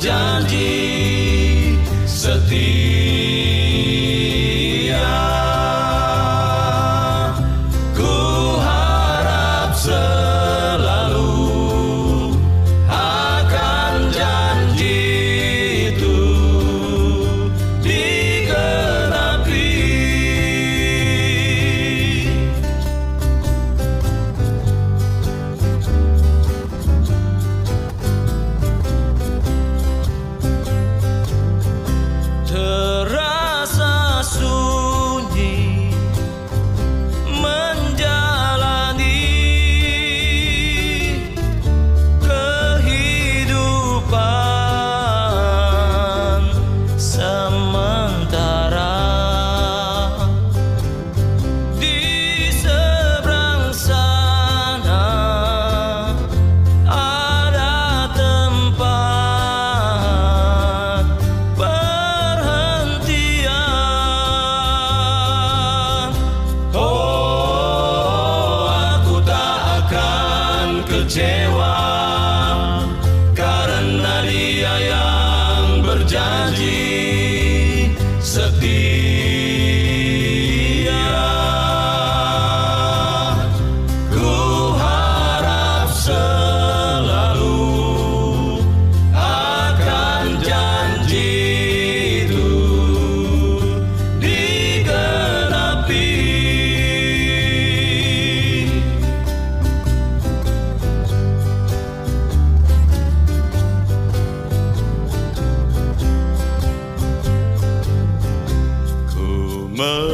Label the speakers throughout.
Speaker 1: janji setia.
Speaker 2: me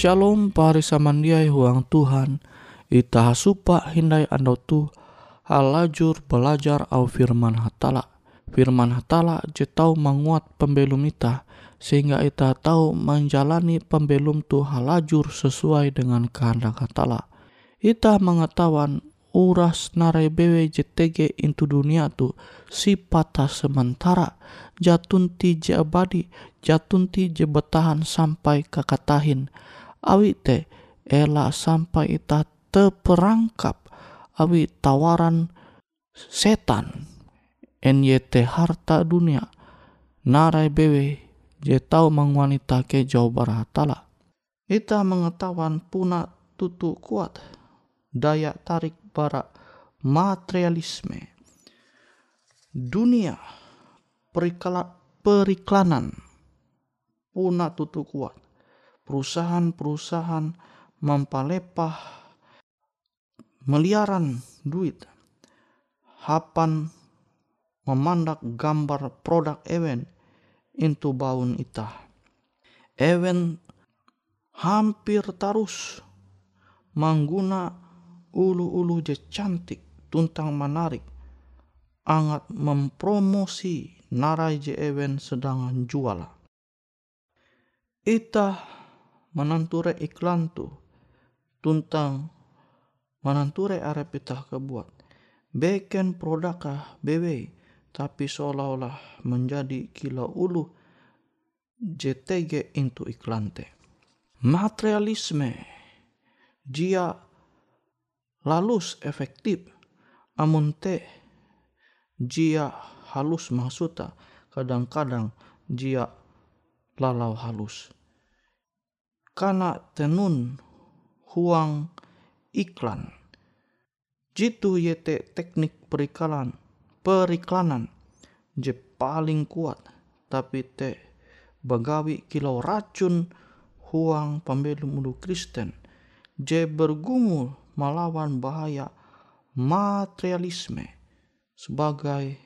Speaker 2: Shalom pari samandiai huang Tuhan Ita supa hindai andau tu halajur belajar au firman hatala. Firman hatala je tahu menguat pembelum ita sehingga ita tahu menjalani pembelum tu halajur sesuai dengan kehendak hatala. Ita mengetahuan uras narai bewe JTG into dunia tu sipata sementara jatunti je abadi jatunti je bertahan sampai kakatahin awi te ela sampai ita terperangkap. Awi tawaran setan. NYT harta dunia. Narai bewe je tahu mengwanita ke jauh baratala ita mengetahuan puna tutu kuat. Daya tarik para materialisme. Dunia periklanan. Puna tutu kuat. Perusahaan-perusahaan mempalepah meliaran duit. Hapan memandak gambar produk event into baun ita. Event hampir terus mengguna ulu-ulu je cantik tuntang menarik angat mempromosi narai je ewen sedang jual. Ita menanture iklan tu. Tuntang menanture arep ita kebuat. Beken produkah bewe tapi seolah-olah menjadi kila ulu JTG into iklan te. Materialisme. Jia lalus efektif. Amun te jia halus maksudnya kadang-kadang jia lalau halus karena tenun huang iklan. Jitu yete teknik periklanan periklanan. Je paling kuat tapi te bagawi kilau racun huang pembelum ulu Kristen. Je bergumul melawan bahaya materialisme sebagai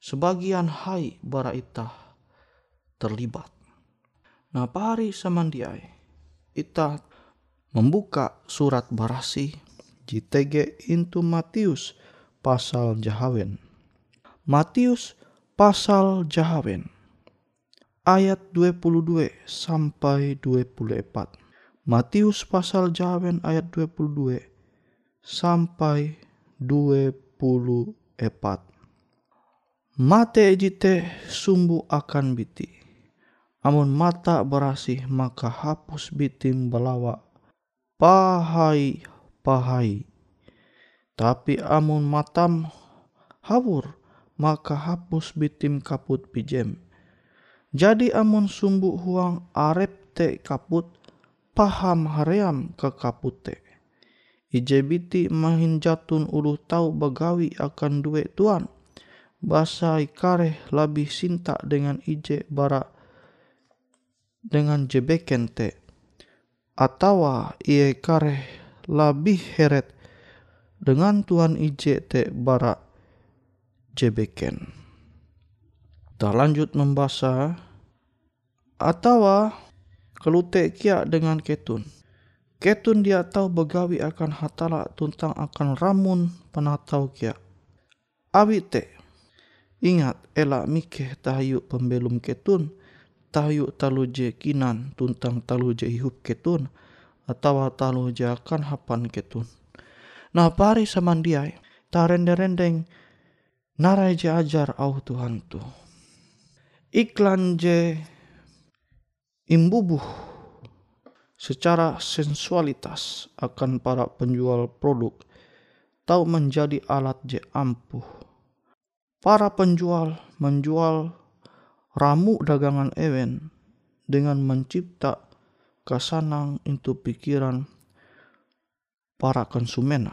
Speaker 2: sebagian hai bara ita terlibat. Nah pari samandiai ita membuka surat barasi JTG into Matius pasal Jahawen. Matius pasal Jahawen ayat 22 sampai 24. Matius pasal Jawen ayat 22 sampai 24. Mate ejite sumbu akan biti. Amun mata berasih maka hapus bitim belawa. Pahai, pahai. Tapi amun matam hawur maka hapus bitim kaput pijem. Jadi amun sumbu huang arep te kaput paham haream ke kapute. Ijebiti mahin jatun ulu tau bagawi akan duit tuan. Basa ikare lebih sinta dengan ije bara dengan jebeken te. Atawa iye kare lebih heret dengan tuan ije te bara jebeken. Tak lanjut membaca atawa kelute kia dengan ketun. Ketun dia tahu begawi akan hatala tuntang akan ramun penatau kia. Awi te, ingat elak mikeh tahayu pembelum ketun, tahayu talu je kinan tuntang talu je hidup ketun, atau talu je akan hapan ketun. Nah pari samandiai, ta rendeng narai je ajar au Tuhan tu. Iklan je imbubuh secara sensualitas akan para penjual produk tahu menjadi alat je ampuh. Para penjual menjual ramu dagangan ewen dengan mencipta kesanang untuk pikiran para konsumen.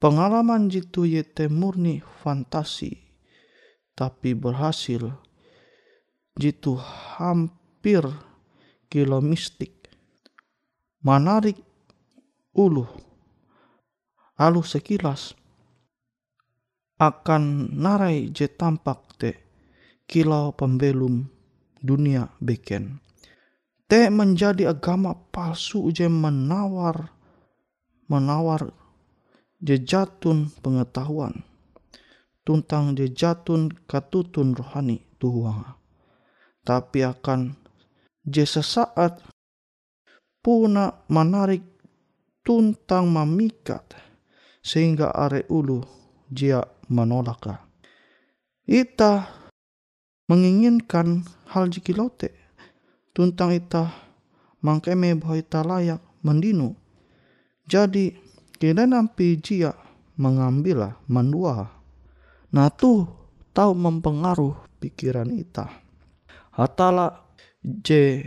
Speaker 2: Pengalaman jitu yete murni fantasi tapi berhasil jitu hampir hampir kilo mistik. Menarik ulu. Alu sekilas akan narai je tampak te kilau pembelum dunia beken. Te menjadi agama palsu je menawar menawar jejatun pengetahuan tuntang jejatun katutun rohani tuhuanga tapi akan je sesaat puna menarik tuntang memikat sehingga are ulu jia menolaka. Ita menginginkan hal jikilote tuntang ita mangkeme bahwa ita layak mendinu. Jadi kira nampi jia mengambil mendua. Nah tuh tahu mempengaruh pikiran ita. Hatala je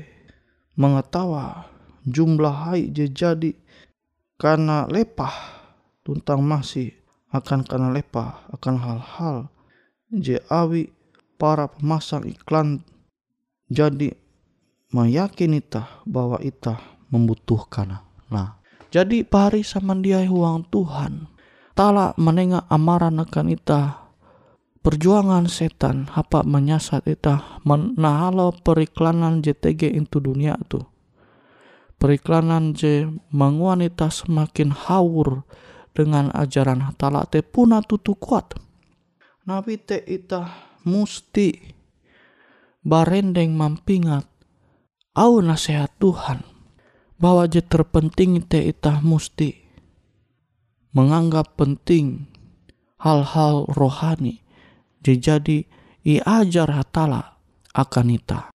Speaker 2: mengetawa jumlah hai je jadi karena lepah tuntang masih akan karena lepah akan hal-hal je awi para pemasang iklan jadi meyakini ita bahwa ita membutuhkan. Nah, jadi pari dia uang Tuhan. Tala menengah amaran akan ita perjuangan setan apa menyasat ita menahalo periklanan JTG itu dunia tuh periklanan je menguanita semakin haur dengan ajaran hatala te puna tutu kuat. Nabi te ita musti barendeng mampingat au nasihat Tuhan bahwa je terpenting te ita musti menganggap penting hal-hal rohani jadi iajar hatala akan ita.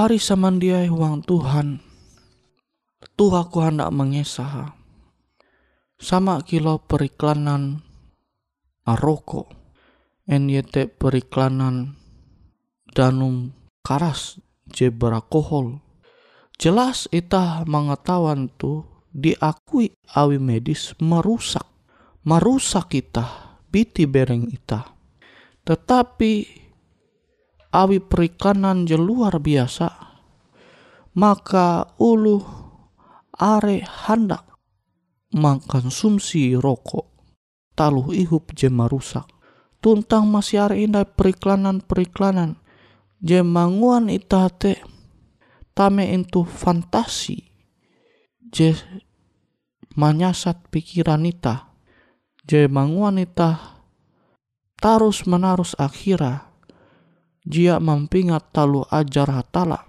Speaker 2: Pari samandiai huang Tuhan. Tuhan ku hendak mengesah. Sama kilo periklanan aroko. NYT periklanan danum karas je berakohol. Jelas itah mengetahuan tu diakui awi medis merusak. Merusak kita, biti bereng ita. Tetapi awi perikanan je luar biasa, maka ulu are hendak mengkonsumsi rokok. Taluh ihup je merusak. Tuntang masih are indah periklanan-periklanan. Je manguan itate tame itu fantasi. Je menyasat pikiran ita. Je manguan ita tarus menarus akhira jia mampingat talu ajar hatala.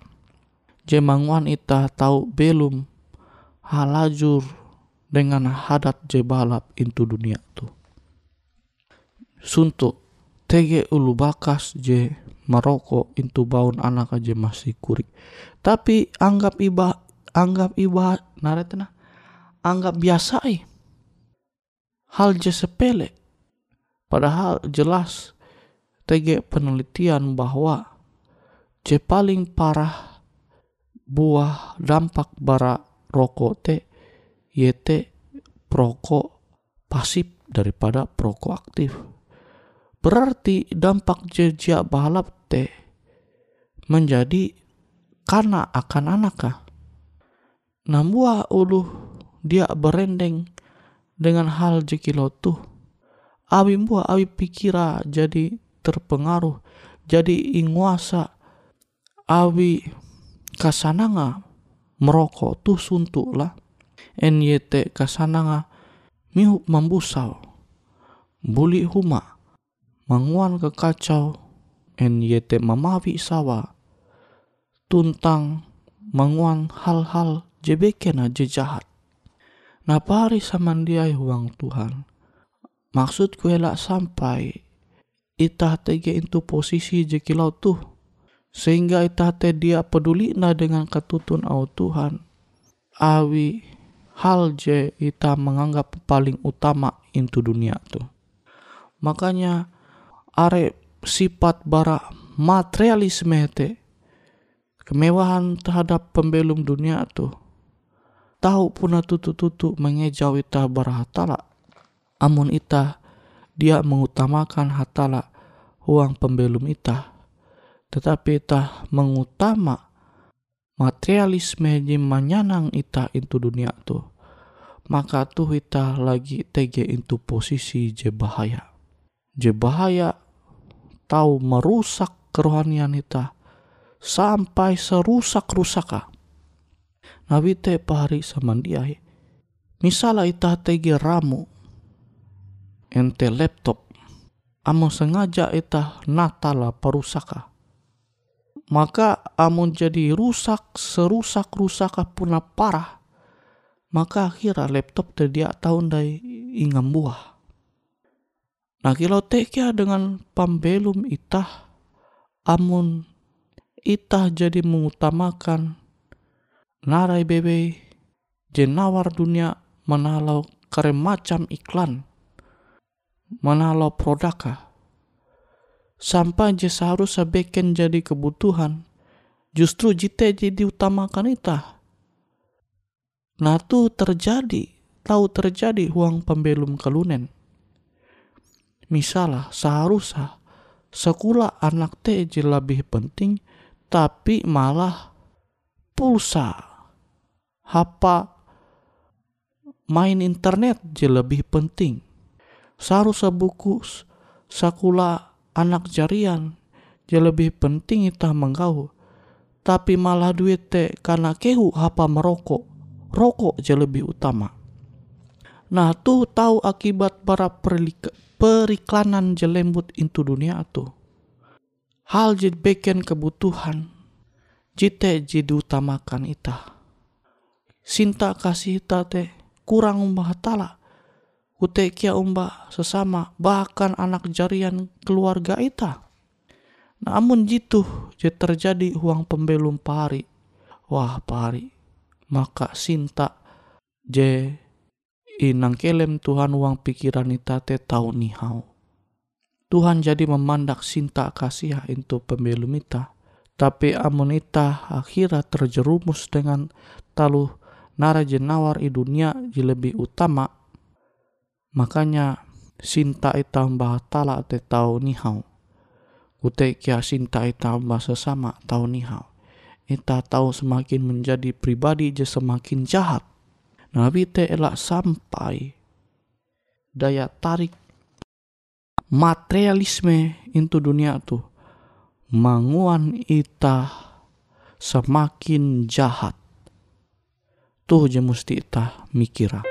Speaker 2: Je manguan ita tahu belum halajur dengan hadat je balap into dunia tu. Suntuk tege ulu bakas je merokok into baun anak aja masih kurik tapi anggap iba anggap iba naretna anggap biasa eh. hal je sepele. Padahal jelas tege penelitian bahwa je paling parah buah dampak bara rokok te yete perokok pasif daripada perokok aktif. Berarti dampak jejak balap te menjadi karena akan anakah. Nambuah ulu dia berendeng dengan hal jekilo tuh. Awi buah awi pikira jadi terpengaruh, jadi inguasa awi kasananga merokok tuh suntuk lah. NYT kasananga mihu membusau. Buli huma manguan ke kacau NYT mamawi sawa tuntang manguan hal-hal jebekena je jahat. Napari samandiai huang Tuhan. Maksud ku elak sampai itah tege itu posisi jekilau tuh sehingga itah te dia peduli na dengan ketutun au Tuhan. Awi hal je ita menganggap paling utama into dunia tuh. Makanya are sifat bara materialisme te kemewahan terhadap pembelum dunia tuh tahu puna tutu-tutu mengejau ita bara hatala. Amun ita dia mengutamakan hatala uang pembelum ita tetapi ita mengutama materialisme di manyanang ita itu dunia tu maka tuh ita lagi tege itu posisi je bahaya. Je bahaya tahu merusak kerohanian ita sampai serusak rusaka nabi te pahari samandiai misalnya ita tege ramu ente laptop amo sengaja ita natala perusaka. Maka amun jadi rusak serusak rusak puna parah maka akhirnya laptop terdia tahun dari ingam buah. Nah kilo tekia dengan pambelum itah amun itah jadi mengutamakan narai bebe jenawar dunia menalau kare macam iklan menalau produkah sampai je seharusnya beken jadi kebutuhan justru jite jadi utamakan ita nah tu terjadi tahu terjadi uang pembelum kelunen. Misalnya seharusnya sekolah anak te je lebih penting tapi malah pulsa. Apa main internet je lebih penting seharusnya buku sekolah anak jarian je lebih penting ita menggau tapi malah duit te karena kehu apa merokok rokok je lebih utama. Nah tuh tahu akibat para periklanan je lembut into dunia tuh hal je beken kebutuhan jite je diutamakan ita sinta kasih ita te kurang umbah tala utekia umba sesama bahkan anak jarian keluarga ita
Speaker 3: namun jitu je terjadi uang pembelum pari. Wah pari. Maka sinta je inang kelem Tuhan uang pikiran ita te tau nihau Tuhan jadi memandak sinta kasih itu pembelum ita tapi amun ita akhirnya terjerumus dengan talu nara jenawar i dunia je lebih utama makanya sinta ita mbah tala te tau nihau Ute kia sinta ita mbah sesama tau nihau ita tahu semakin menjadi pribadi je semakin jahat. Nabi te elak sampai daya tarik materialisme into dunia tu manguan ita semakin jahat. Tuh je mesti ita mikira.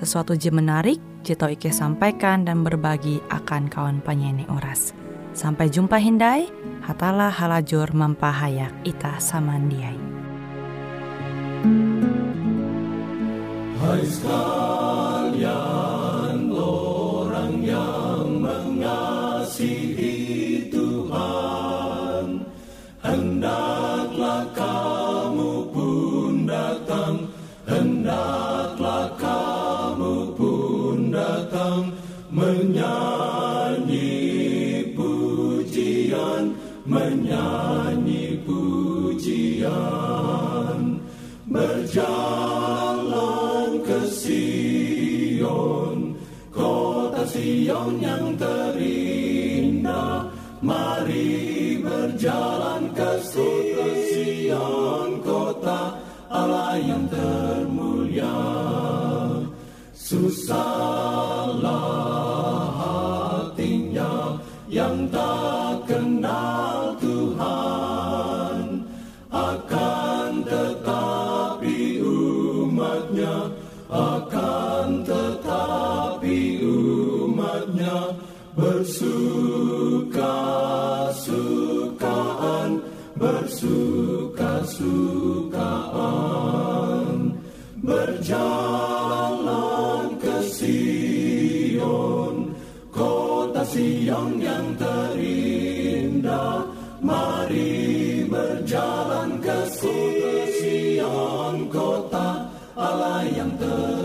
Speaker 4: sesuatu je menarik, Jito Ike sampaikan dan berbagi akan kawan penyanyi oras. Sampai jumpa Hindai, hatalah halajur mempahayak ita samandiai.
Speaker 1: Hai menyanyi pujian, berjalan ke Sion, kota Sion yang terindah. Mari berjalan kota Sion yang terindah. Mari berjalan ke Sion kota Allah yang termulia